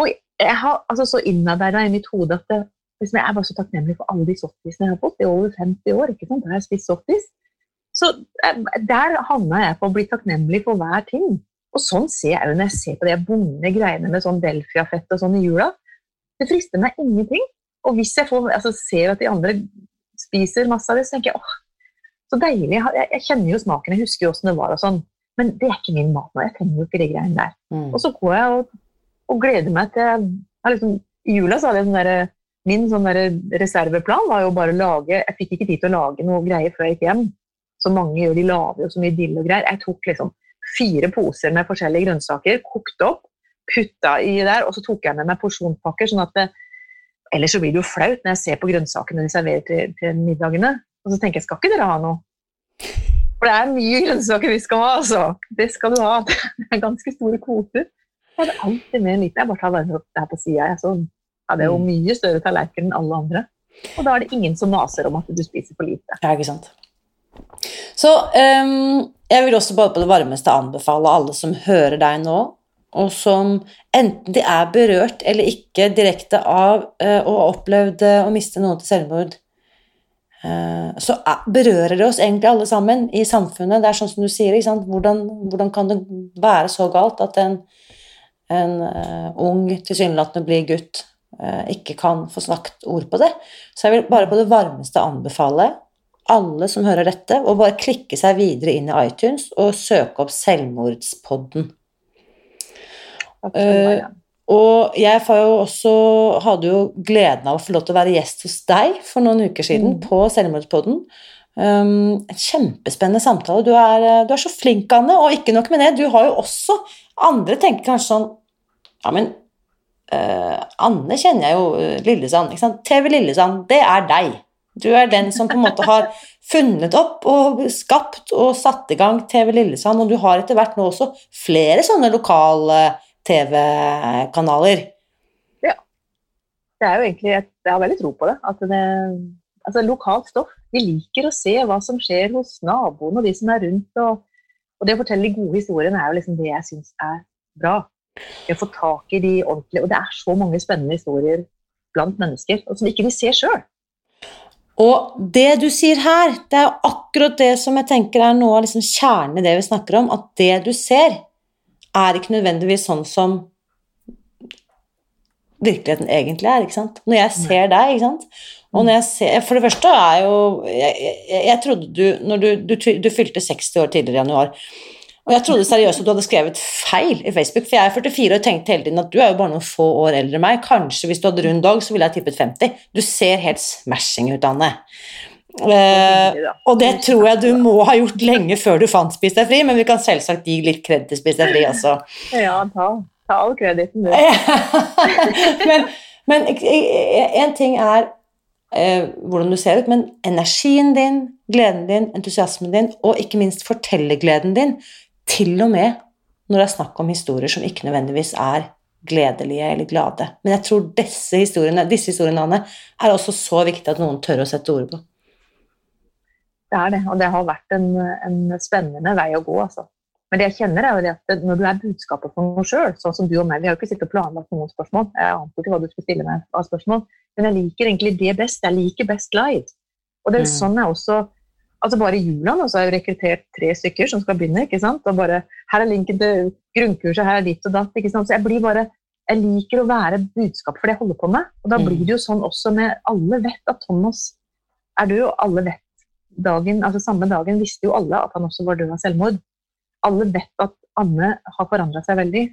Og jeg har altså så innarbeida i mitt hode at det, liksom, jeg er bare så takknemlig for alle de softisene jeg har fått i over 50 år. ikke sant? Da har jeg spist softis. Så eh, der havna jeg på å bli takknemlig for hver ting. Og sånn ser jeg jo når jeg ser på de vonde greiene med sånn Delfia-fett og sånn i jula. Det frister meg ingenting. Og hvis jeg får, altså, ser at de andre spiser masse av det, så tenker jeg åh, så deilig. Jeg, jeg, kjenner jo smaken, jeg husker jo åssen det var og sånn. Men det er ikke min mat nå. Jeg trenger jo ikke de greiene der. Mm. Og så går jeg og, og gleder meg til liksom, I jula så hadde jeg sånn derre Min sånn der reserveplan var jo bare å lage Jeg fikk ikke tid til å lage noe greier før jeg gikk hjem. Så mange gjør, de lager jo så mye dill og greier. Jeg tok liksom fire poser med forskjellige grønnsaker, kokte opp, putta i der, og så tok jeg med meg porsjonspakker. sånn at det, Ellers så blir det jo flaut når jeg ser på grønnsakene de serverer til, til middagene. Og så tenker jeg skal ikke dere ha noe? For det er mye grønnsaker vi skal ha, altså. Det skal du ha. Det er ganske store kvoter. Jeg hadde alltid med en liten. Jeg bare tar det her på sida. Jeg hadde jo mm. mye større tallerken enn alle andre. Og da er det ingen som maser om at du spiser for lite. Ja, ikke sant. Så um, jeg vil også bare på det varmeste anbefale alle som hører deg nå, og som enten de er berørt eller ikke direkte av uh, å ha opplevd uh, å miste noen til selvmord, Eh, så berører det oss egentlig alle sammen i samfunnet. Det er sånn som du sier, hvordan, hvordan, kan det være så galt at en, en uh, ung, tilsynelatende blid gutt ikke kan få snakket ord på det? Så jeg vil bare på det varmeste anbefale alle som hører dette, å bare klikke seg videre inn i iTunes og søke opp Selvmordspodden. Uh, og jeg jo også, hadde jo gleden av å få lov til å være gjest hos deg for noen uker siden mm. på Selvmordspodden. Um, en kjempespennende samtale. Du er, du er, så flink, Anne, og ikke nok med det, du har jo også Andre tenker kanskje sånn Ja, men uh, Anne kjenner jeg jo, uh, Lillesand. ikke sant? TV Lillesand, det er deg. Du er den som på en måte har funnet opp og skapt og satt i gang TV Lillesand, og du har etter hvert nå også flere sånne lokale TV-kanaler. Ja. Det er jo egentlig et, Jeg har veldig tro på det. At det altså lokalt stoff. Vi liker å se hva som skjer hos naboene og de som er rundt. Og, og det å fortelle de gode historiene er jo liksom det jeg syns er bra. Det å få tak i de ordentlige Og det er så mange spennende historier blant mennesker og som ikke vi ser sjøl. Og det du sier her, det er akkurat det som jeg tenker er noe av liksom kjernen i det vi snakker om, at det du ser, er ikke nødvendigvis sånn som virkeligheten egentlig er. ikke sant? Når jeg ser deg, ikke sant og når jeg ser, For det første er jo Jeg, jeg, jeg trodde du når du, du, du, fylte 60 år tidligere i januar. Og jeg trodde seriøst at du hadde skrevet feil i Facebook, for jeg er 44 og tenkte hele tiden at du er jo bare noen få år eldre enn meg. Kanskje hvis du hadde rund dag, så ville jeg tippet 50. Du ser helt smashing ut, Anne. Uh, og det tror jeg du må ha gjort lenge før du fant Spis deg fri, men vi kan selvsagt gi litt kred til Spis deg fri også. Ja, ta, ta all krediten, du. men, men en ting er eh, hvordan du ser ut, men energien din, gleden din, entusiasmen din, og ikke minst fortellergleden din, til og med når det er snakk om historier som ikke nødvendigvis er gledelige eller glade. Men jeg tror disse historiene, disse historiene er også så viktige at noen tør å sette ord på. Det er det, og det har vært en, en spennende vei å gå. altså. Men det jeg kjenner er jo det at når du er budskapet for noe sjøl, sånn som du og meg Vi har jo ikke sittet og planlagt noen spørsmål. Jeg ante ikke hva du skulle stille meg av spørsmål. Men jeg liker egentlig det best. Jeg liker best live. Og det er mm. sånn jeg også altså Bare i jula nå så har jeg rekruttert tre stykker som skal begynne. ikke sant? Og bare, Her er linken til grunnkurset, her er ditt og datt. ikke sant? Så jeg blir bare, jeg liker å være budskap for det jeg holder på med. Og da Mm. blir det jo sånn også med Alle vet at Thomas er død, og alle vet dagen, altså Samme dagen visste jo alle at han også var død av selvmord. Alle vet at Anne har forandra seg veldig.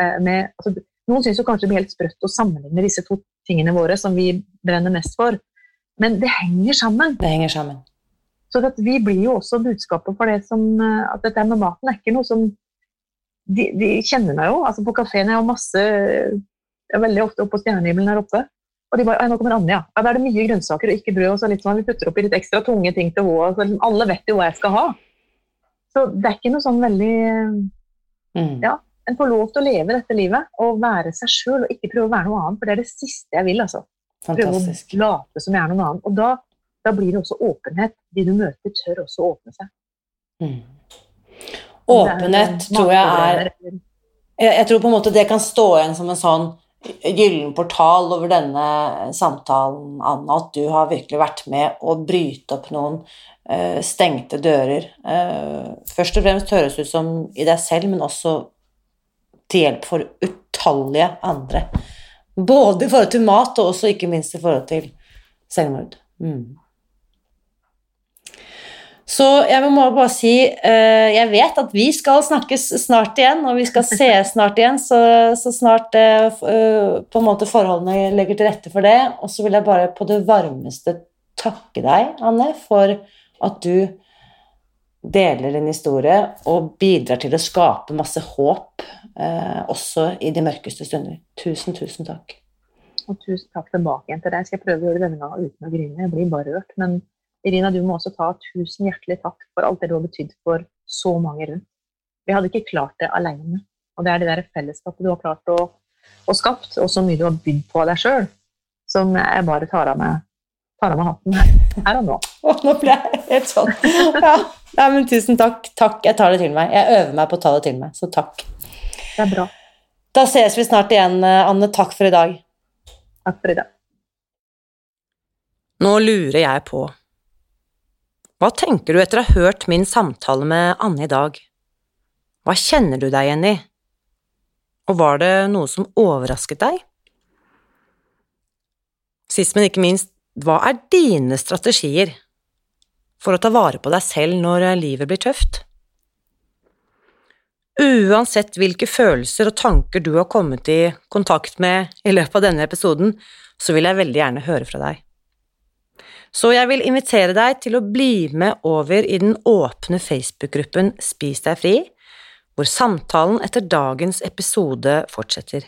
Eh, med, altså, noen syns kanskje det blir helt sprøtt å sammenligne disse to tingene våre som vi brenner mest for, men det henger sammen. Det henger sammen. Så vi blir jo også budskapet for det som eh, At dette med maten er ikke noe som De, de kjenner meg jo. altså På kafeen er jo masse Jeg er veldig ofte oppe på stjernehimmelen her oppe. Og de bare «Oi, 'Nå kommer Anja. ja.' Da er det mye grønnsaker og ikke brød. og så litt sånn, Vi putter oppi litt ekstra tunge ting til henne. så liksom, Alle vet jo hva jeg skal ha. Så det er ikke noe sånn veldig Mm. Ja. En får lov til å leve dette livet og være seg sjøl og ikke prøve å være noe annet. For det er det siste jeg vil. altså. Fantastisk. Prøve å late som jeg er noen annen. Og da, da blir det også åpenhet. De du møter, tør også å åpne seg. Mm. Åpenhet tror jeg er jeg, jeg tror på en måte det kan stå igjen som en sånn gyllen portal over denne samtalen, Anna, at du har virkelig vært med å bryte opp noen uh, stengte dører. Uh, først og fremst høres ut som i deg selv, men også til hjelp for utallige andre. Både i forhold til mat, og også ikke minst i forhold til selvmord. Mm. Så jeg må bare si eh, Jeg vet at vi skal snakkes snart igjen, og vi skal se snart igjen, så, så snart eh, eh, på en måte forholdene legger til rette for det. Og så vil jeg bare på det varmeste takke deg, Anne, for at du deler din historie og bidrar til å skape masse håp også i de mørkeste stunder. Tusen, tusen takk. Og tusen takk tilbake igjen til deg. Jeg Skal prøve å gjøre det denne gangen uten å grine. Jeg blir bare rørt. Men Irina, du må også ta tusen hjertelig takk for alt det du har betydd for så mange rundt. Vi hadde ikke klart det alene. Og det er det der fellesskapet du har klart å, å skapt, og så mye du har bydd på av deg sjøl, som jeg bare tar av meg, tar av meg hatten her, her og nå. Å, nå ble jeg helt sånn. Ja. Nei, men tusen takk. Takk, jeg tar det til meg. Jeg øver meg på å ta det til meg, så takk. Det er bra. Da ses vi snart igjen, Anne. Takk for i dag. Takk for i dag. Nå lurer jeg på, hva tenker du etter å ha hørt min samtale med Anne i dag? Hva kjenner du deg igjen i? Og var det noe som overrasket deg? Sist, men ikke minst, hva er dine strategier for å ta vare på deg selv når livet blir tøft? Uansett hvilke følelser og tanker du har kommet i kontakt med i løpet av denne episoden, så vil jeg veldig gjerne høre fra deg. Så jeg vil invitere deg til å bli med over i den åpne Facebook-gruppen Spis deg fri, hvor samtalen etter dagens episode fortsetter.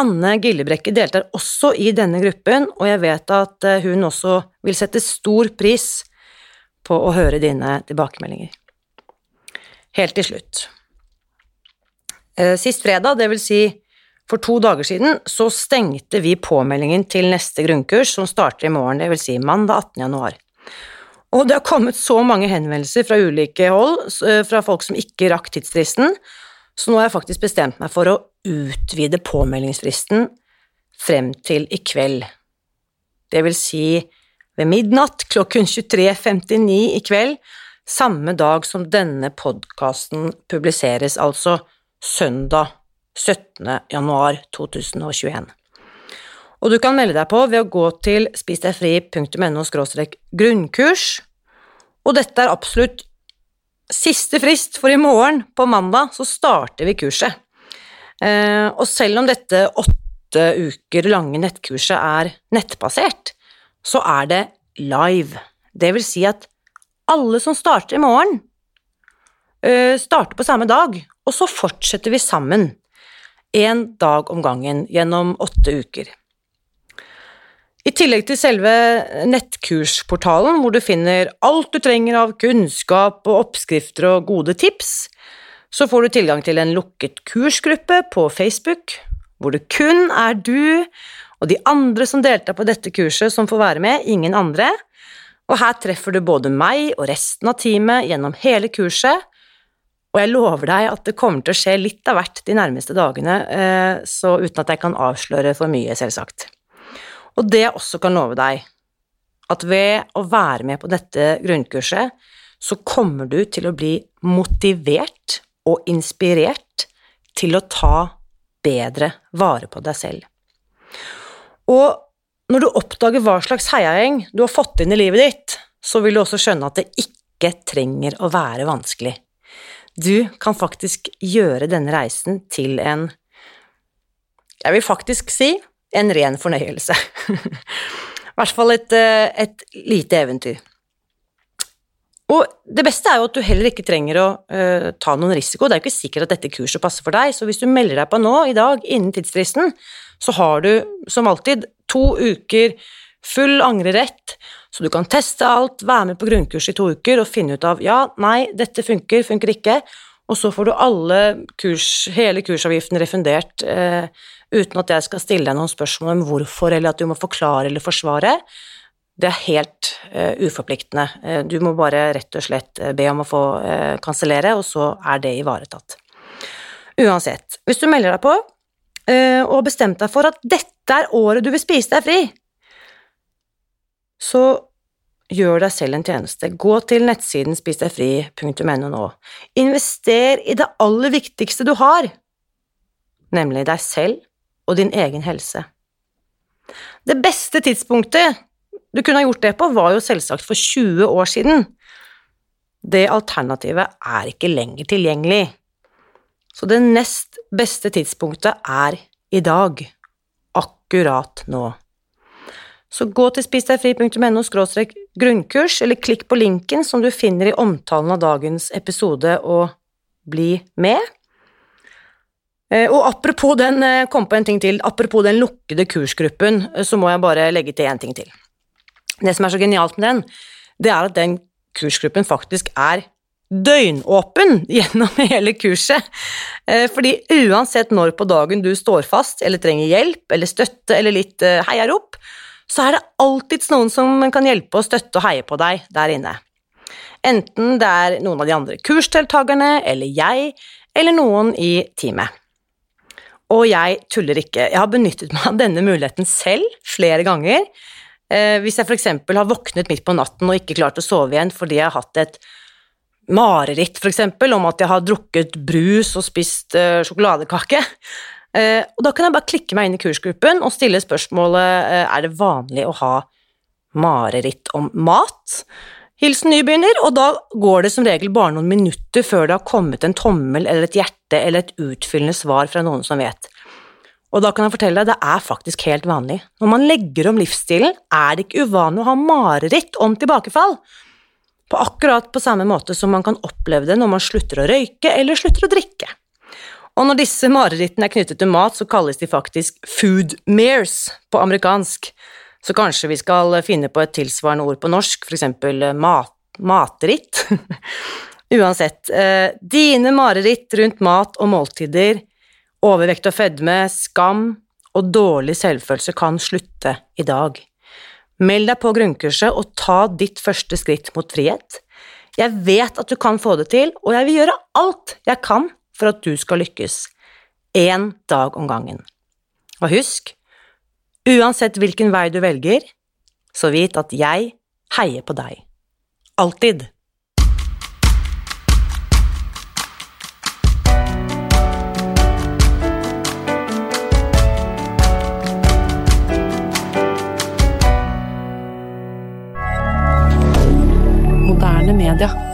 Anne Gillebrekke deltar også i denne gruppen, og jeg vet at eh, hun også vil sette stor pris på å høre dine tilbakemeldinger. Helt til slutt. Eh, Sist fredag, det vil si for to dager siden, så stengte vi påmeldingen til neste grunnkurs, som starter i morgen, vil si mandag 18. januar. Og det har kommet så mange henvendelser fra ulike hold, eh, fra folk som ikke rakk tidsfristen, så nå har jeg faktisk bestemt meg for å utvide påmeldingsfristen frem til i kveld. Det vil si ved midnatt klokken 23.59 i kveld, samme dag som denne podkasten publiseres, altså søndag 17. januar 2021. Og du kan melde deg på ved å gå til spisdegfri.no grunnkurs, og dette er absolutt siste frist, for i morgen, på mandag, så starter vi kurset. Eh, og selv om dette åtte uker lange nettkurset er nettbasert, så er det live. Det vil si at alle som starter i morgen, eh, starter på samme dag, og så fortsetter vi sammen. Én dag om gangen gjennom åtte uker. I tillegg til selve nettkursportalen, hvor du finner alt du trenger av kunnskap og oppskrifter og gode tips, så får du tilgang til en lukket kursgruppe på Facebook, hvor det kun er du og de andre som deltar på dette kurset som får være med, ingen andre. Og her treffer du både meg og resten av teamet gjennom hele kurset, og jeg lover deg at det kommer til å skje litt av hvert de nærmeste dagene, eh, så uten at jeg kan avsløre for mye, selvsagt. Og det jeg også kan love deg, at ved å være med på dette grunnkurset, så kommer du til å bli motivert og inspirert til å ta bedre vare på deg selv. Og når du oppdager hva slags heiagjeng du har fått inn i livet ditt, så vil du også skjønne at det ikke trenger å være vanskelig. Du kan faktisk gjøre denne reisen til en Jeg vil faktisk si en ren fornøyelse. I hvert fall et, eh, et lite eventyr. Og det beste er jo at du heller ikke trenger å uh, ta noen risiko. Det er jo ikke sikkert at dette kurset passer for deg, så hvis du melder deg på nå, i dag, innen tidsfristen, så har du som alltid to uker full angrerett, så du kan teste alt, være med på grunnkurs i to uker og finne ut av ja, nei, dette funker, funker ikke, og så får du alle kurs, hele kursavgiften refundert eh, uten at jeg skal stille deg noen spørsmål om hvorfor, eller at du må forklare eller forsvare. Det er helt uh, uforpliktende. Uh, du må bare rett og slett uh, be om å få kansellere, og så er det ivaretatt. Uansett, hvis du melder deg på og har bestemt deg for at dette er året du vil spise deg fri, så gjør deg selv en tjeneste. Gå til nettsiden spisdegfri.no nå. Invester i det aller viktigste du har, nemlig deg selv og din egen helse. Det beste tidspunktet du kunne ha gjort det på, var jo selvsagt for 20 år siden. Det alternativet er ikke lenger tilgjengelig. Så det nest beste tidspunktet er i dag. Akkurat nå. Så gå til spisdegfri.no grunnkurs, eller klikk på linken som du finner i omtalen av dagens episode, og bli med. Eh, og apropos den, eh, kom på en ting til, apropos den lukkede kursgruppen, eh, så må jeg bare legge til en ting til. Det som er så genialt med den, det er at den kursgruppen faktisk er døgnåpen gjennom hele kurset. Fordi uansett når på dagen du står fast eller trenger hjelp eller støtte eller litt heiarop, så er det alltids noen som kan hjelpe og støtte og heie på deg der inne. Enten det er noen av de andre kursdeltakerne, eller jeg, eller noen i teamet. Og jeg tuller ikke, jeg har benyttet meg av denne muligheten selv flere ganger. Eh, hvis jeg f.eks. har våknet midt på natten og ikke klart å sove igjen fordi jeg har hatt et mareritt f.eks. om at jeg har drukket brus og spist uh, sjokoladekake. Uh, og da kan jeg bare klikke meg inn i kursgruppen og stille spørsmålet uh, er det vanlig å ha mareritt om mat. Hilsen nybegynner, og da går det som regel bare noen minutter før det har kommet en tommel eller et hjerte eller et utfyllende svar fra noen som vet. Og da kan jeg fortelle deg, det er faktisk helt vanlig. Når man legger om livsstilen, er det ikke uvanlig å ha mareritt om tilbakefall. På akkurat på samme måte som man kan oppleve det når man slutter å røyke eller slutter å drikke. Og når disse marerittene er knyttet til mat, så kalles de faktisk food mares på amerikansk. Så kanskje vi skal finne på et tilsvarende ord på norsk, eksempel eh, mat, matritt. Uansett, eh, dine mareritt rundt mat og måltider, overvekt og fedme, skam og dårlig selvfølelse kan slutte i dag. Meld deg på grunnkurset og ta ditt første skritt mot frihet. Jeg vet at du kan få det til, og jeg vil gjøre alt jeg kan for at du skal lykkes. Én dag om gangen. Og husk, Uansett hvilken vei du velger, så vit at jeg heier på deg. Alltid. Moderne media.